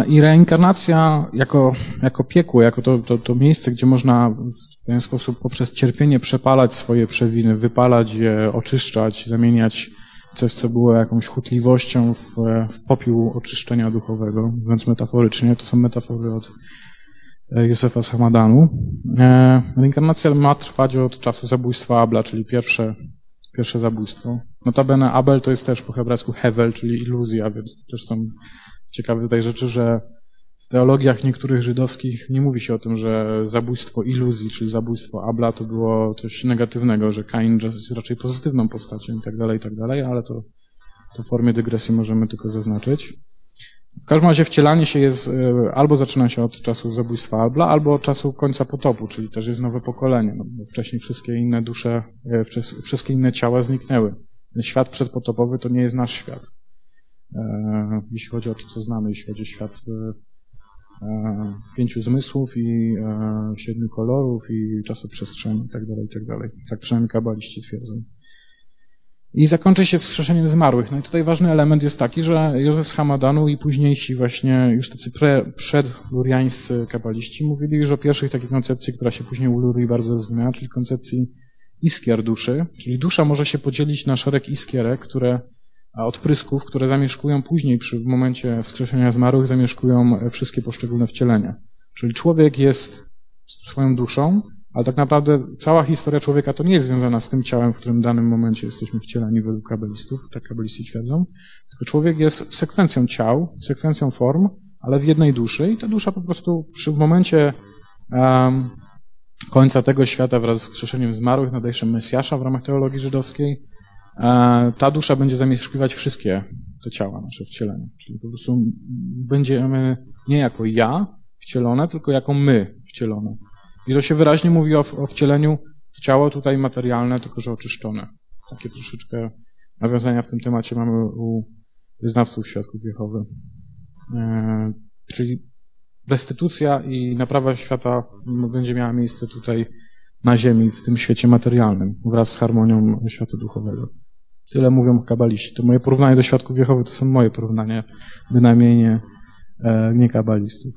I reinkarnacja jako, jako piekło, jako to, to, to miejsce, gdzie można w pewien sposób poprzez cierpienie przepalać swoje przewiny, wypalać je, oczyszczać, zamieniać coś, co było jakąś chutliwością w, w popiół oczyszczenia duchowego, mówiąc metaforycznie, to są metafory od e, Józefa z Hamadanu. E, reinkarnacja ma trwać od czasu zabójstwa Abla, czyli pierwsze, pierwsze zabójstwo. Notabene Abel to jest też po hebrajsku hevel, czyli iluzja, więc też są ciekawe tutaj rzeczy, że w teologiach niektórych żydowskich nie mówi się o tym, że zabójstwo iluzji, czyli zabójstwo Abla to było coś negatywnego, że Kain jest raczej pozytywną postacią i tak dalej, i tak dalej, ale to, to w formie dygresji możemy tylko zaznaczyć. W każdym razie wcielanie się jest, e, albo zaczyna się od czasu zabójstwa Albla, albo od czasu końca potopu, czyli też jest nowe pokolenie, no, wcześniej wszystkie inne dusze, e, wszystkie inne ciała zniknęły. Świat przedpotopowy to nie jest nasz świat. E, jeśli chodzi o to, co znamy, jeśli chodzi o świat pięciu zmysłów i siedmiu kolorów i czasoprzestrzeni i tak dalej, i tak. Tak przynajmniej kabaliści twierdzą. I zakończy się wskrzeszeniem zmarłych. No i tutaj ważny element jest taki, że Józef z Hamadanu i późniejsi właśnie już tacy przedluriańscy kabaliści mówili już o pierwszych takiej koncepcji, która się później u Lurii bardzo rozwinęła, czyli koncepcji iskier duszy. Czyli dusza może się podzielić na szereg iskierek, które a odprysków, które zamieszkują później przy w momencie wskrzeszenia zmarłych, zamieszkują wszystkie poszczególne wcielenia. Czyli człowiek jest swoją duszą, ale tak naprawdę cała historia człowieka to nie jest związana z tym ciałem, w którym w danym momencie jesteśmy wcieleni według kabelistów, tak kabeliści twierdzą, tylko człowiek jest sekwencją ciał, sekwencją form, ale w jednej duszy i ta dusza po prostu przy momencie um, końca tego świata wraz z wskrzeszeniem zmarłych, nadejszym Mesjasza w ramach teologii żydowskiej, e, ta dusza będzie zamieszkiwać wszystkie te ciała, nasze wcielenia. Czyli po prostu będziemy nie jako ja wcielone, tylko jako my wcielone. I to się wyraźnie mówi o, o wcieleniu w ciało tutaj materialne, tylko że oczyszczone. Takie troszeczkę nawiązania w tym temacie mamy u wyznawców świadków Jehowy. E, czyli restytucja i naprawa świata będzie miała miejsce tutaj na ziemi, w tym świecie materialnym, wraz z harmonią świata duchowego. Tyle mówią kabaliści. To moje porównanie do świadków Jehowy to są moje porównania, bynajmniej nie, e, nie kabalistów.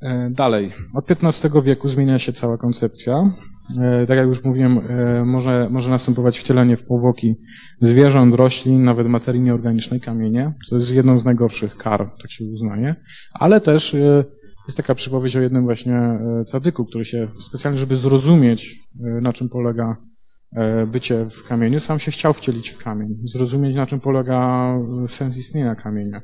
E, Dalej. Od XV wieku zmienia się cała koncepcja. E, Tak jak już mówiłem, e, może, może następować wcielenie w powłoki zwierząt, roślin, nawet materii nieorganicznej, kamienie, co jest jedną z najgorszych kar, tak się uznaje. Ale też jest taka przypowieść o jednym właśnie cadyku, który się specjalnie, żeby zrozumieć, na czym polega bycie w kamieniu, sam się chciał wcielić w kamień, zrozumieć, na czym polega sens istnienia kamienia.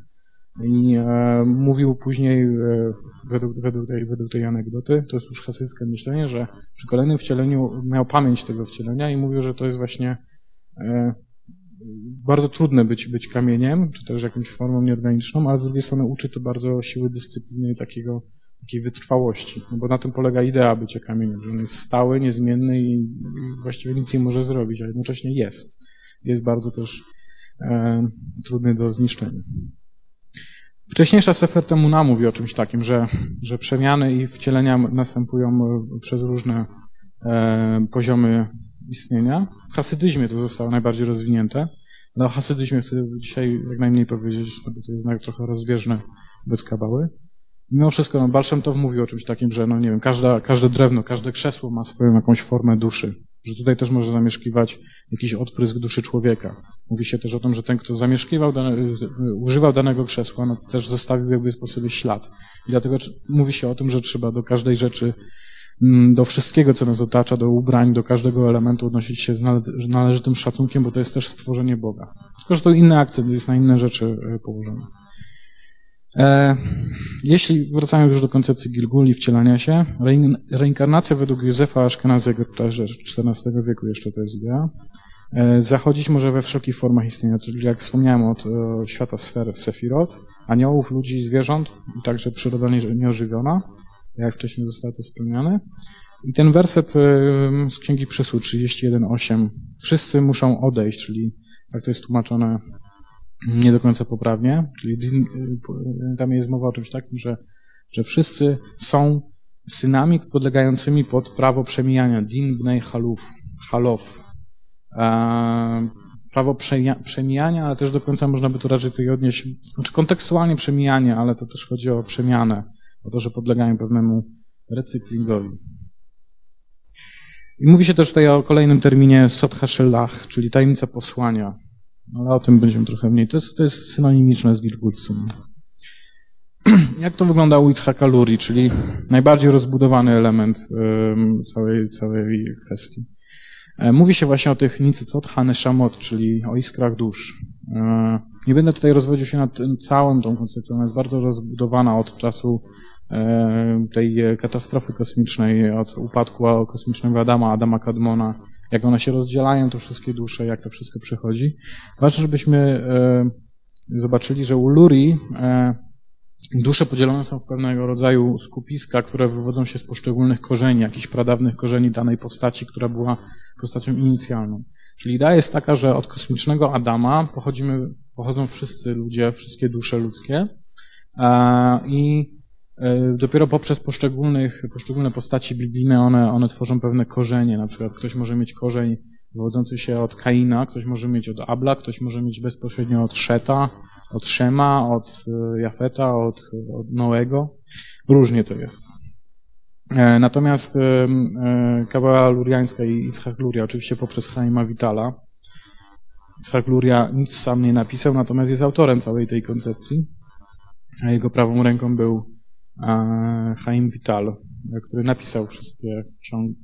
I e, mówił później, e, według, według, tej, według tej anegdoty, to jest już hasyckie myślenie, że przy kolejnym wcieleniu miał pamięć tego wcielenia i mówił, że to jest właśnie e, bardzo trudne być, być kamieniem, czy też jakąś formą nieorganiczną, ale z drugiej strony uczy to bardzo siły dyscypliny i takiego, takiej wytrwałości, no bo na tym polega idea bycia kamieniem, że on jest stały, niezmienny i, właściwie nic nie może zrobić, a jednocześnie jest. Jest bardzo też e, trudny do zniszczenia. Wcześniejsza Sefer Temuna mówi o czymś takim, że, że przemiany i wcielenia następują e, przez różne e, poziomy istnienia. W hasydyzmie to zostało najbardziej rozwinięte. No, o hasydyzmie chcę dzisiaj jak najmniej powiedzieć, no bo to jest trochę rozbieżne bez kabały. Mimo wszystko, no, Baal Shem Tov mówi o czymś takim, że, no nie wiem, każda, każde drewno, każde krzesło ma swoją jakąś formę duszy. Że tutaj też może zamieszkiwać jakiś odprysk duszy człowieka. Mówi się też o tym, że ten, kto zamieszkiwał, dane, używał danego krzesła, no też zostawił jakby po sobie ślad. I dlatego mówi się o tym, że trzeba do każdej rzeczy, mm, do wszystkiego, co nas otacza, do ubrań, do każdego elementu odnosić się z nale- należytym szacunkiem, bo to jest też stworzenie Boga. Tylko, że to inny akcent jest na inne rzeczy e, położony. E, jeśli wracamy już do koncepcji Gilguli, wcielania się, rein, reinkarnacja według Józefa Aszkenaziego, też XIV wieku jeszcze to jest idea, zachodzić może we wszelkich formach istnienia, czyli jak wspomniałem od e, świata sfer Sefirot, aniołów, ludzi, zwierząt i także przyroda nie- nieożywiona, jak wcześniej zostało to wspomniane. I ten werset e, z Księgi Przysłu 31.8, wszyscy muszą odejść, czyli tak to jest tłumaczone nie do końca poprawnie, czyli tam jest mowa o czymś takim, że, że wszyscy są synami podlegającymi pod prawo przemijania, din bnei haluf, halof. E, prawo przemija- przemijania, ale też do końca można by to raczej tutaj odnieść, znaczy kontekstualnie przemijanie, ale to też chodzi o przemianę, o to, że podlegają pewnemu recyklingowi. I mówi się też tutaj o kolejnym terminie Shellach, czyli tajemnica posłania. Ale o tym będziemy trochę mniej. To jest, to jest synonimiczne z Gilgulcem. (clears throat) Jak to wygląda u Itzhaka Luri, czyli najbardziej rozbudowany element całej, całej kwestii. E, Mówi się właśnie o tych nicycot haneshamot, czyli o iskrach dusz. E, Nie będę tutaj rozwodził się nad całą tą koncepcją, ona jest bardzo rozbudowana od czasu e, tej katastrofy kosmicznej, od upadku kosmicznego Adama, Adama Kadmona, jak one się rozdzielają, te wszystkie dusze, jak to wszystko przechodzi. Ważne, żebyśmy zobaczyli, że u Luri dusze podzielone są w pewnego rodzaju skupiska, które wywodzą się z poszczególnych korzeni, jakichś pradawnych korzeni danej postaci, która była postacią inicjalną. Czyli idea jest taka, że od kosmicznego Adama pochodzimy, pochodzą wszyscy ludzie, wszystkie dusze ludzkie e, i e, dopiero poprzez poszczególnych, poszczególne postaci biblijne one, one tworzą pewne korzenie. Na przykład ktoś może mieć korzeń wywodzący się od Kaina, ktoś może mieć od Abla, ktoś może mieć bezpośrednio od Szeta, od Szema, od e, Jafeta, od, od Noego. Różnie to jest. E, natomiast e, Kabala Luriańska i Itzhak Luria, oczywiście poprzez Chaima Vitala. Itzhak Luria nic sam nie napisał, natomiast jest autorem całej tej koncepcji, jego prawą ręką był Chaim Vital, który napisał wszystkie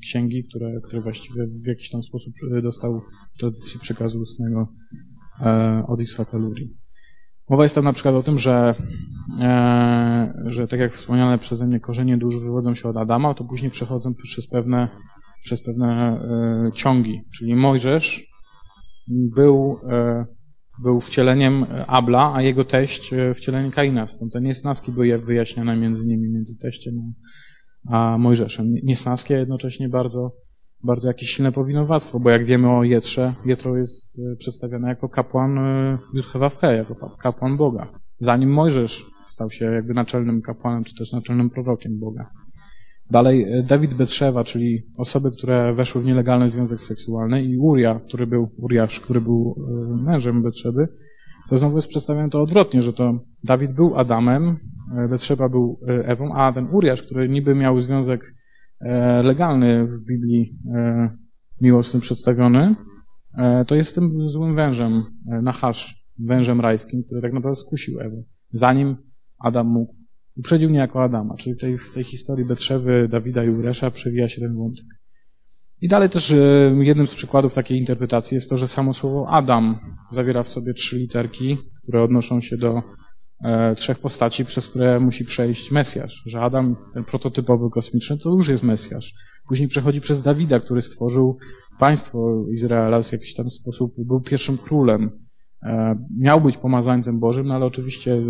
księgi, które, które właściwie w jakiś tam sposób dostał w tradycji przekazu ustnego od Ishaka Luri. Mowa jest tam na przykład o tym, że, e, że tak jak wspomniane przeze mnie korzenie dusz wywodzą się od Adama, to później przechodzą przez pewne, przez pewne e, ciągi. Czyli Mojżesz był, e, był wcieleniem Abla, a jego teść wcieleniem Kaina. Stąd te niesnaski były wyjaśnione między nimi, między teściem a Mojżeszem. Niesnaskie jednocześnie bardzo bardzo jakieś silne powinowactwo, bo jak wiemy o Jetrze, Jetro jest e, przedstawiony jako kapłan e, Jutchewawche, jako kapłan Boga. Zanim Mojżesz stał się jakby naczelnym kapłanem, czy też naczelnym prorokiem Boga. Dalej e, Dawid Betrzewa, czyli osoby, które weszły w nielegalny związek seksualny i Uria, który był, Uriasz, który był mężem Betrzeby, to znowu jest przedstawione to odwrotnie, że to Dawid był Adamem, Betrzeba był Ewą, a ten Uriasz, który niby miał związek legalny w Biblii e, miłosny przedstawiony, e, to jest tym złym wężem, Nahasz, wężem rajskim, który tak naprawdę skusił Ewę, zanim Adam mógł. Uprzedził niejako Adama, czyli w tej, w tej historii Betrzewy, Dawida i Uresza przewija się ten wątek. I dalej też jednym z przykładów takiej interpretacji jest to, że samo słowo Adam zawiera w sobie trzy literki, które odnoszą się do e, trzech postaci, przez które musi przejść Mesjasz. Że Adam, ten prototypowy kosmiczny, to już jest Mesjasz. Później przechodzi przez Dawida, który stworzył państwo Izraela w jakiś tam sposób, był pierwszym królem. E, miał być pomazańcem Bożym, no ale oczywiście e,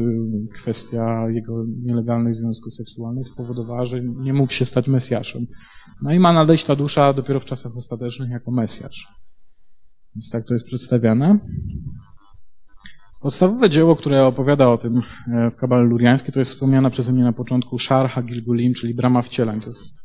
kwestia jego nielegalnych związków seksualnych spowodowała, że nie mógł się stać Mesjaszem. No i ma nadejść ta dusza dopiero w czasach ostatecznych jako Mesjasz. Więc tak to jest przedstawiane. Podstawowe dzieło, które opowiada o tym e, w Kabale Luriańskiej, to jest wspomniana przeze mnie na początku Sharha Gilgulim, czyli Brama Wcieleń. To jest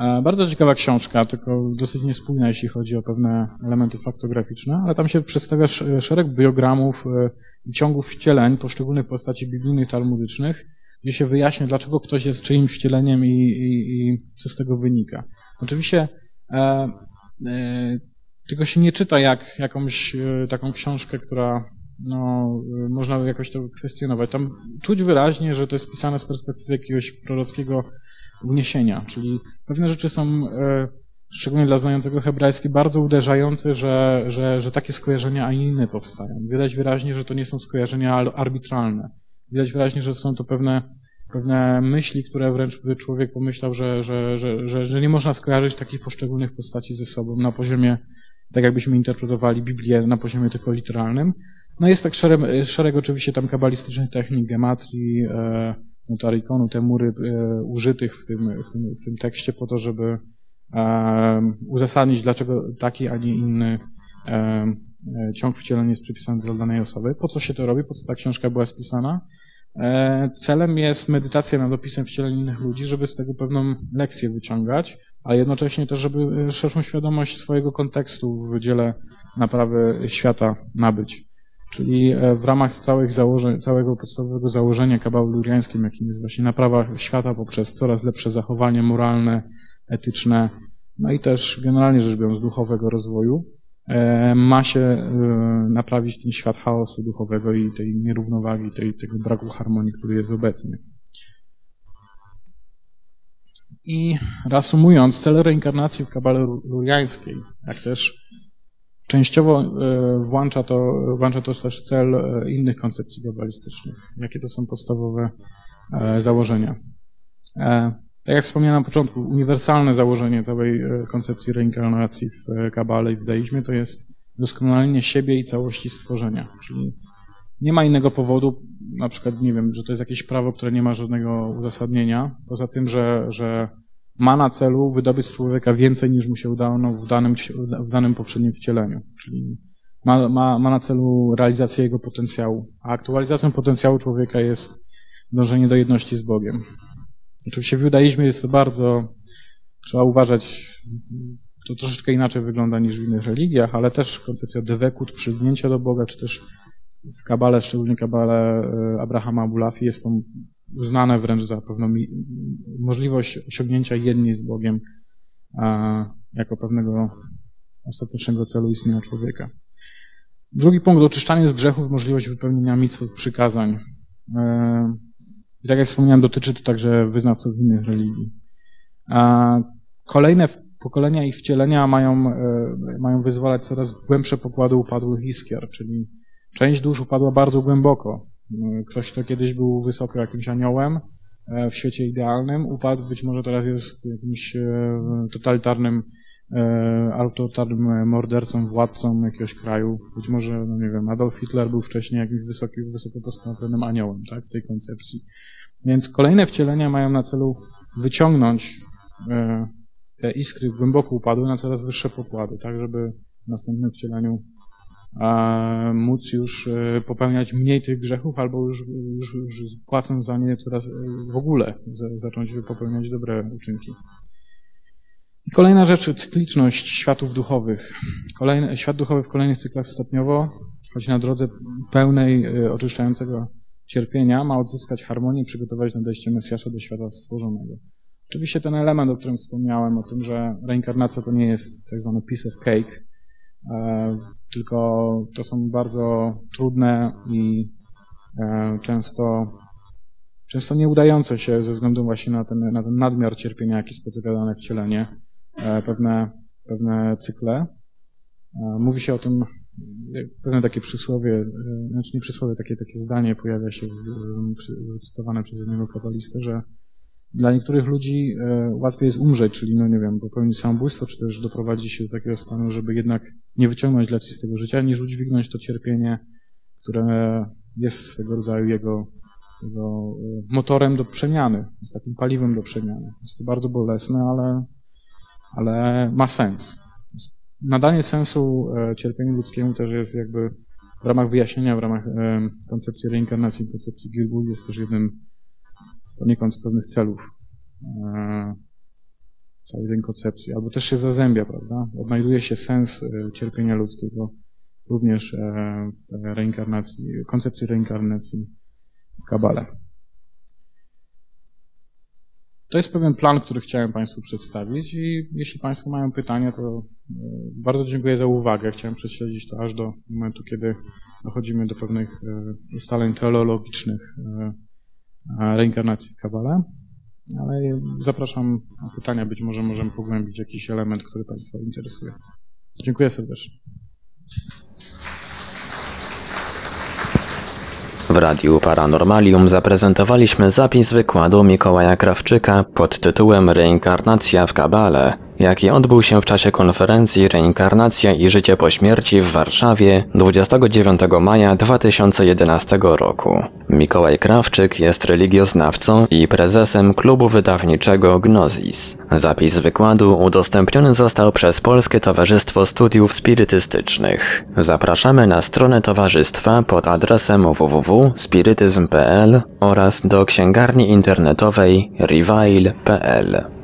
e, bardzo ciekawa książka, tylko dosyć niespójna, jeśli chodzi o pewne elementy faktograficzne, ale tam się przedstawia szereg biogramów e, i ciągów wcieleń poszczególnych postaci biblijnych, talmudycznych, gdzie się wyjaśnia, dlaczego ktoś jest czyimś wcieleniem i, i, i co z tego wynika. Oczywiście e, e, tego się nie czyta jak jakąś e, taką książkę, która no, y, można jakoś to kwestionować. Tam czuć wyraźnie, że to jest pisane z perspektywy jakiegoś prorockiego uniesienia, czyli pewne rzeczy są, e, szczególnie dla znającego hebrajski, bardzo uderzające, że, że, że takie skojarzenia, a inne powstają. Widać wyraźnie, że to nie są skojarzenia arbitralne. Widać wyraźnie, że są to pewne, pewne myśli, które wręcz by człowiek pomyślał, że, że, że, że, że nie można skojarzyć takich poszczególnych postaci ze sobą na poziomie, tak jakbyśmy interpretowali Biblię na poziomie tylko literalnym, no jest tak szereg, szereg oczywiście tam kabalistycznych technik, gematrii, e, notarikonu, temury e, użytych w tym, w, tym, w tym tekście po to, żeby e, uzasadnić, dlaczego taki, a nie inny e, e, ciąg wcieleń jest przypisany dla danej osoby. Po co się to robi? Po co ta książka była spisana? E, celem jest medytacja nad opisem wcieleń innych ludzi, żeby z tego pewną lekcję wyciągać, a jednocześnie też, żeby szerszą świadomość swojego kontekstu w dziele naprawy świata nabyć. Czyli e, w ramach całych założeń, całego podstawowego założenia kabały luriańskim, jakim jest właśnie naprawa świata poprzez coraz lepsze zachowanie moralne, etyczne, no i też generalnie rzecz biorąc duchowego rozwoju, e, ma się e, naprawić ten świat chaosu duchowego i tej nierównowagi, tej, tego braku harmonii, który jest obecny. I reasumując, cel reinkarnacji w kabale luriańskiej, jak też Częściowo e, włącza to, włącza to też cel e, innych koncepcji globalistycznych. Jakie to są podstawowe e, założenia? Tak jak wspomniałem na początku, uniwersalne założenie całej koncepcji reinkarnacji w Kabale i w Deizmie to jest doskonalenie siebie i całości stworzenia. Czyli Nie ma innego powodu, na przykład, nie wiem, że to jest jakieś prawo, które nie ma żadnego uzasadnienia, poza tym, że, że ma na celu wydobyć z człowieka więcej niż mu się udało no, w, danym, w danym poprzednim wcieleniu. Czyli ma, ma, ma na celu realizację jego potencjału. A aktualizacją potencjału człowieka jest dążenie do jedności z Bogiem. Oczywiście w judaizmie jest to bardzo, trzeba uważać, to troszeczkę inaczej wygląda niż w innych religiach, ale też koncepcja dewekut, przygnięcia do Boga, czy też w kabale, szczególnie kabale e, Abrahama Abulafi jest to uznane wręcz za pewną możliwość osiągnięcia jedni z Bogiem jako pewnego ostatecznego celu istnienia człowieka. Drugi punkt, oczyszczanie z grzechów, możliwość wypełnienia mitw przykazań. E, I tak jak wspomniałem, dotyczy to także wyznawców innych religii. Kolejne pokolenia i wcielenia mają, e, mają wyzwalać coraz głębsze pokłady upadłych iskier, czyli część dusz upadła bardzo głęboko. E, ktoś, kto kiedyś był wysoko jakimś aniołem w świecie idealnym, upadł, być może teraz jest jakimś totalitarnym E, autorytarnym mordercą, władcą jakiegoś kraju. Być może, no nie wiem, Adolf Hitler był wcześniej jakimś wysoki, wysoko postawionym aniołem, tak, w tej koncepcji. Więc kolejne wcielenia mają na celu wyciągnąć e, te iskry głęboko upadły na coraz wyższe pokłady, tak, żeby w następnym wcieleniu móc już e, popełniać mniej tych grzechów, albo już, już, już płacąc za nie coraz w ogóle zacząć popełniać dobre uczynki. I kolejna rzecz, cykliczność światów duchowych. Kolejny, świat duchowy w kolejnych cyklach stopniowo, choć na drodze pełnej y, oczyszczającego cierpienia, ma odzyskać harmonię i przygotować nadejście Mesjasza do świata stworzonego. Oczywiście ten element, o którym wspomniałem, o tym, że reinkarnacja to nie jest tak zwany piece of cake, e, tylko to są bardzo trudne i e, często, często nieudające się ze względu właśnie na ten, na ten nadmiar cierpienia, jaki spotyka dane wcielenie E, pewne, pewne cykle. E, mówi się o tym, pewne takie przysłowie, e, znaczy nie przysłowie, takie, takie zdanie pojawia się cytowane przez jednego kabalistę, że dla niektórych ludzi łatwiej jest umrzeć, czyli, no nie wiem, popełnić samobójstwo, czy też doprowadzić się do takiego stanu, żeby jednak nie wyciągnąć lekcji z tego życia, niż udźwignąć to cierpienie, które jest swego rodzaju jego, jego motorem do przemiany, jest takim paliwem do przemiany. Jest to bardzo bolesne, ale ale ma sens. Nadanie sensu e, cierpieniu ludzkiemu też jest jakby w ramach wyjaśnienia, w ramach e, koncepcji reinkarnacji, koncepcji Gilgul jest też jednym poniekąd z pewnych celów e, całej tej koncepcji, albo też się zazębia, prawda? Odnajduje się sens cierpienia ludzkiego również w reinkarnacji, koncepcji reinkarnacji w Kabale. To jest pewien plan, który chciałem Państwu przedstawić i jeśli Państwo mają pytania, to e, bardzo dziękuję za uwagę. Chciałem prześledzić to aż do momentu, kiedy dochodzimy do pewnych e, ustaleń teologicznych e, reinkarnacji w Kabale. Ale zapraszam na pytania, być może możemy pogłębić jakiś element, który Państwa interesuje. Dziękuję serdecznie. W Radiu Paranormalium zaprezentowaliśmy zapis wykładu Mikołaja Krawczyka pod tytułem Reinkarnacja w Kabale jaki odbył się w czasie konferencji Reinkarnacja i życie po śmierci w Warszawie 29 maja 2011 roku. Mikołaj Krawczyk jest religioznawcą i prezesem klubu wydawniczego Gnosis. Zapis wykładu udostępniony został przez Polskie Towarzystwo Studiów Spirytystycznych. Zapraszamy na stronę towarzystwa pod adresem www.spirytyzm.pl oraz do księgarni internetowej reveil.pl.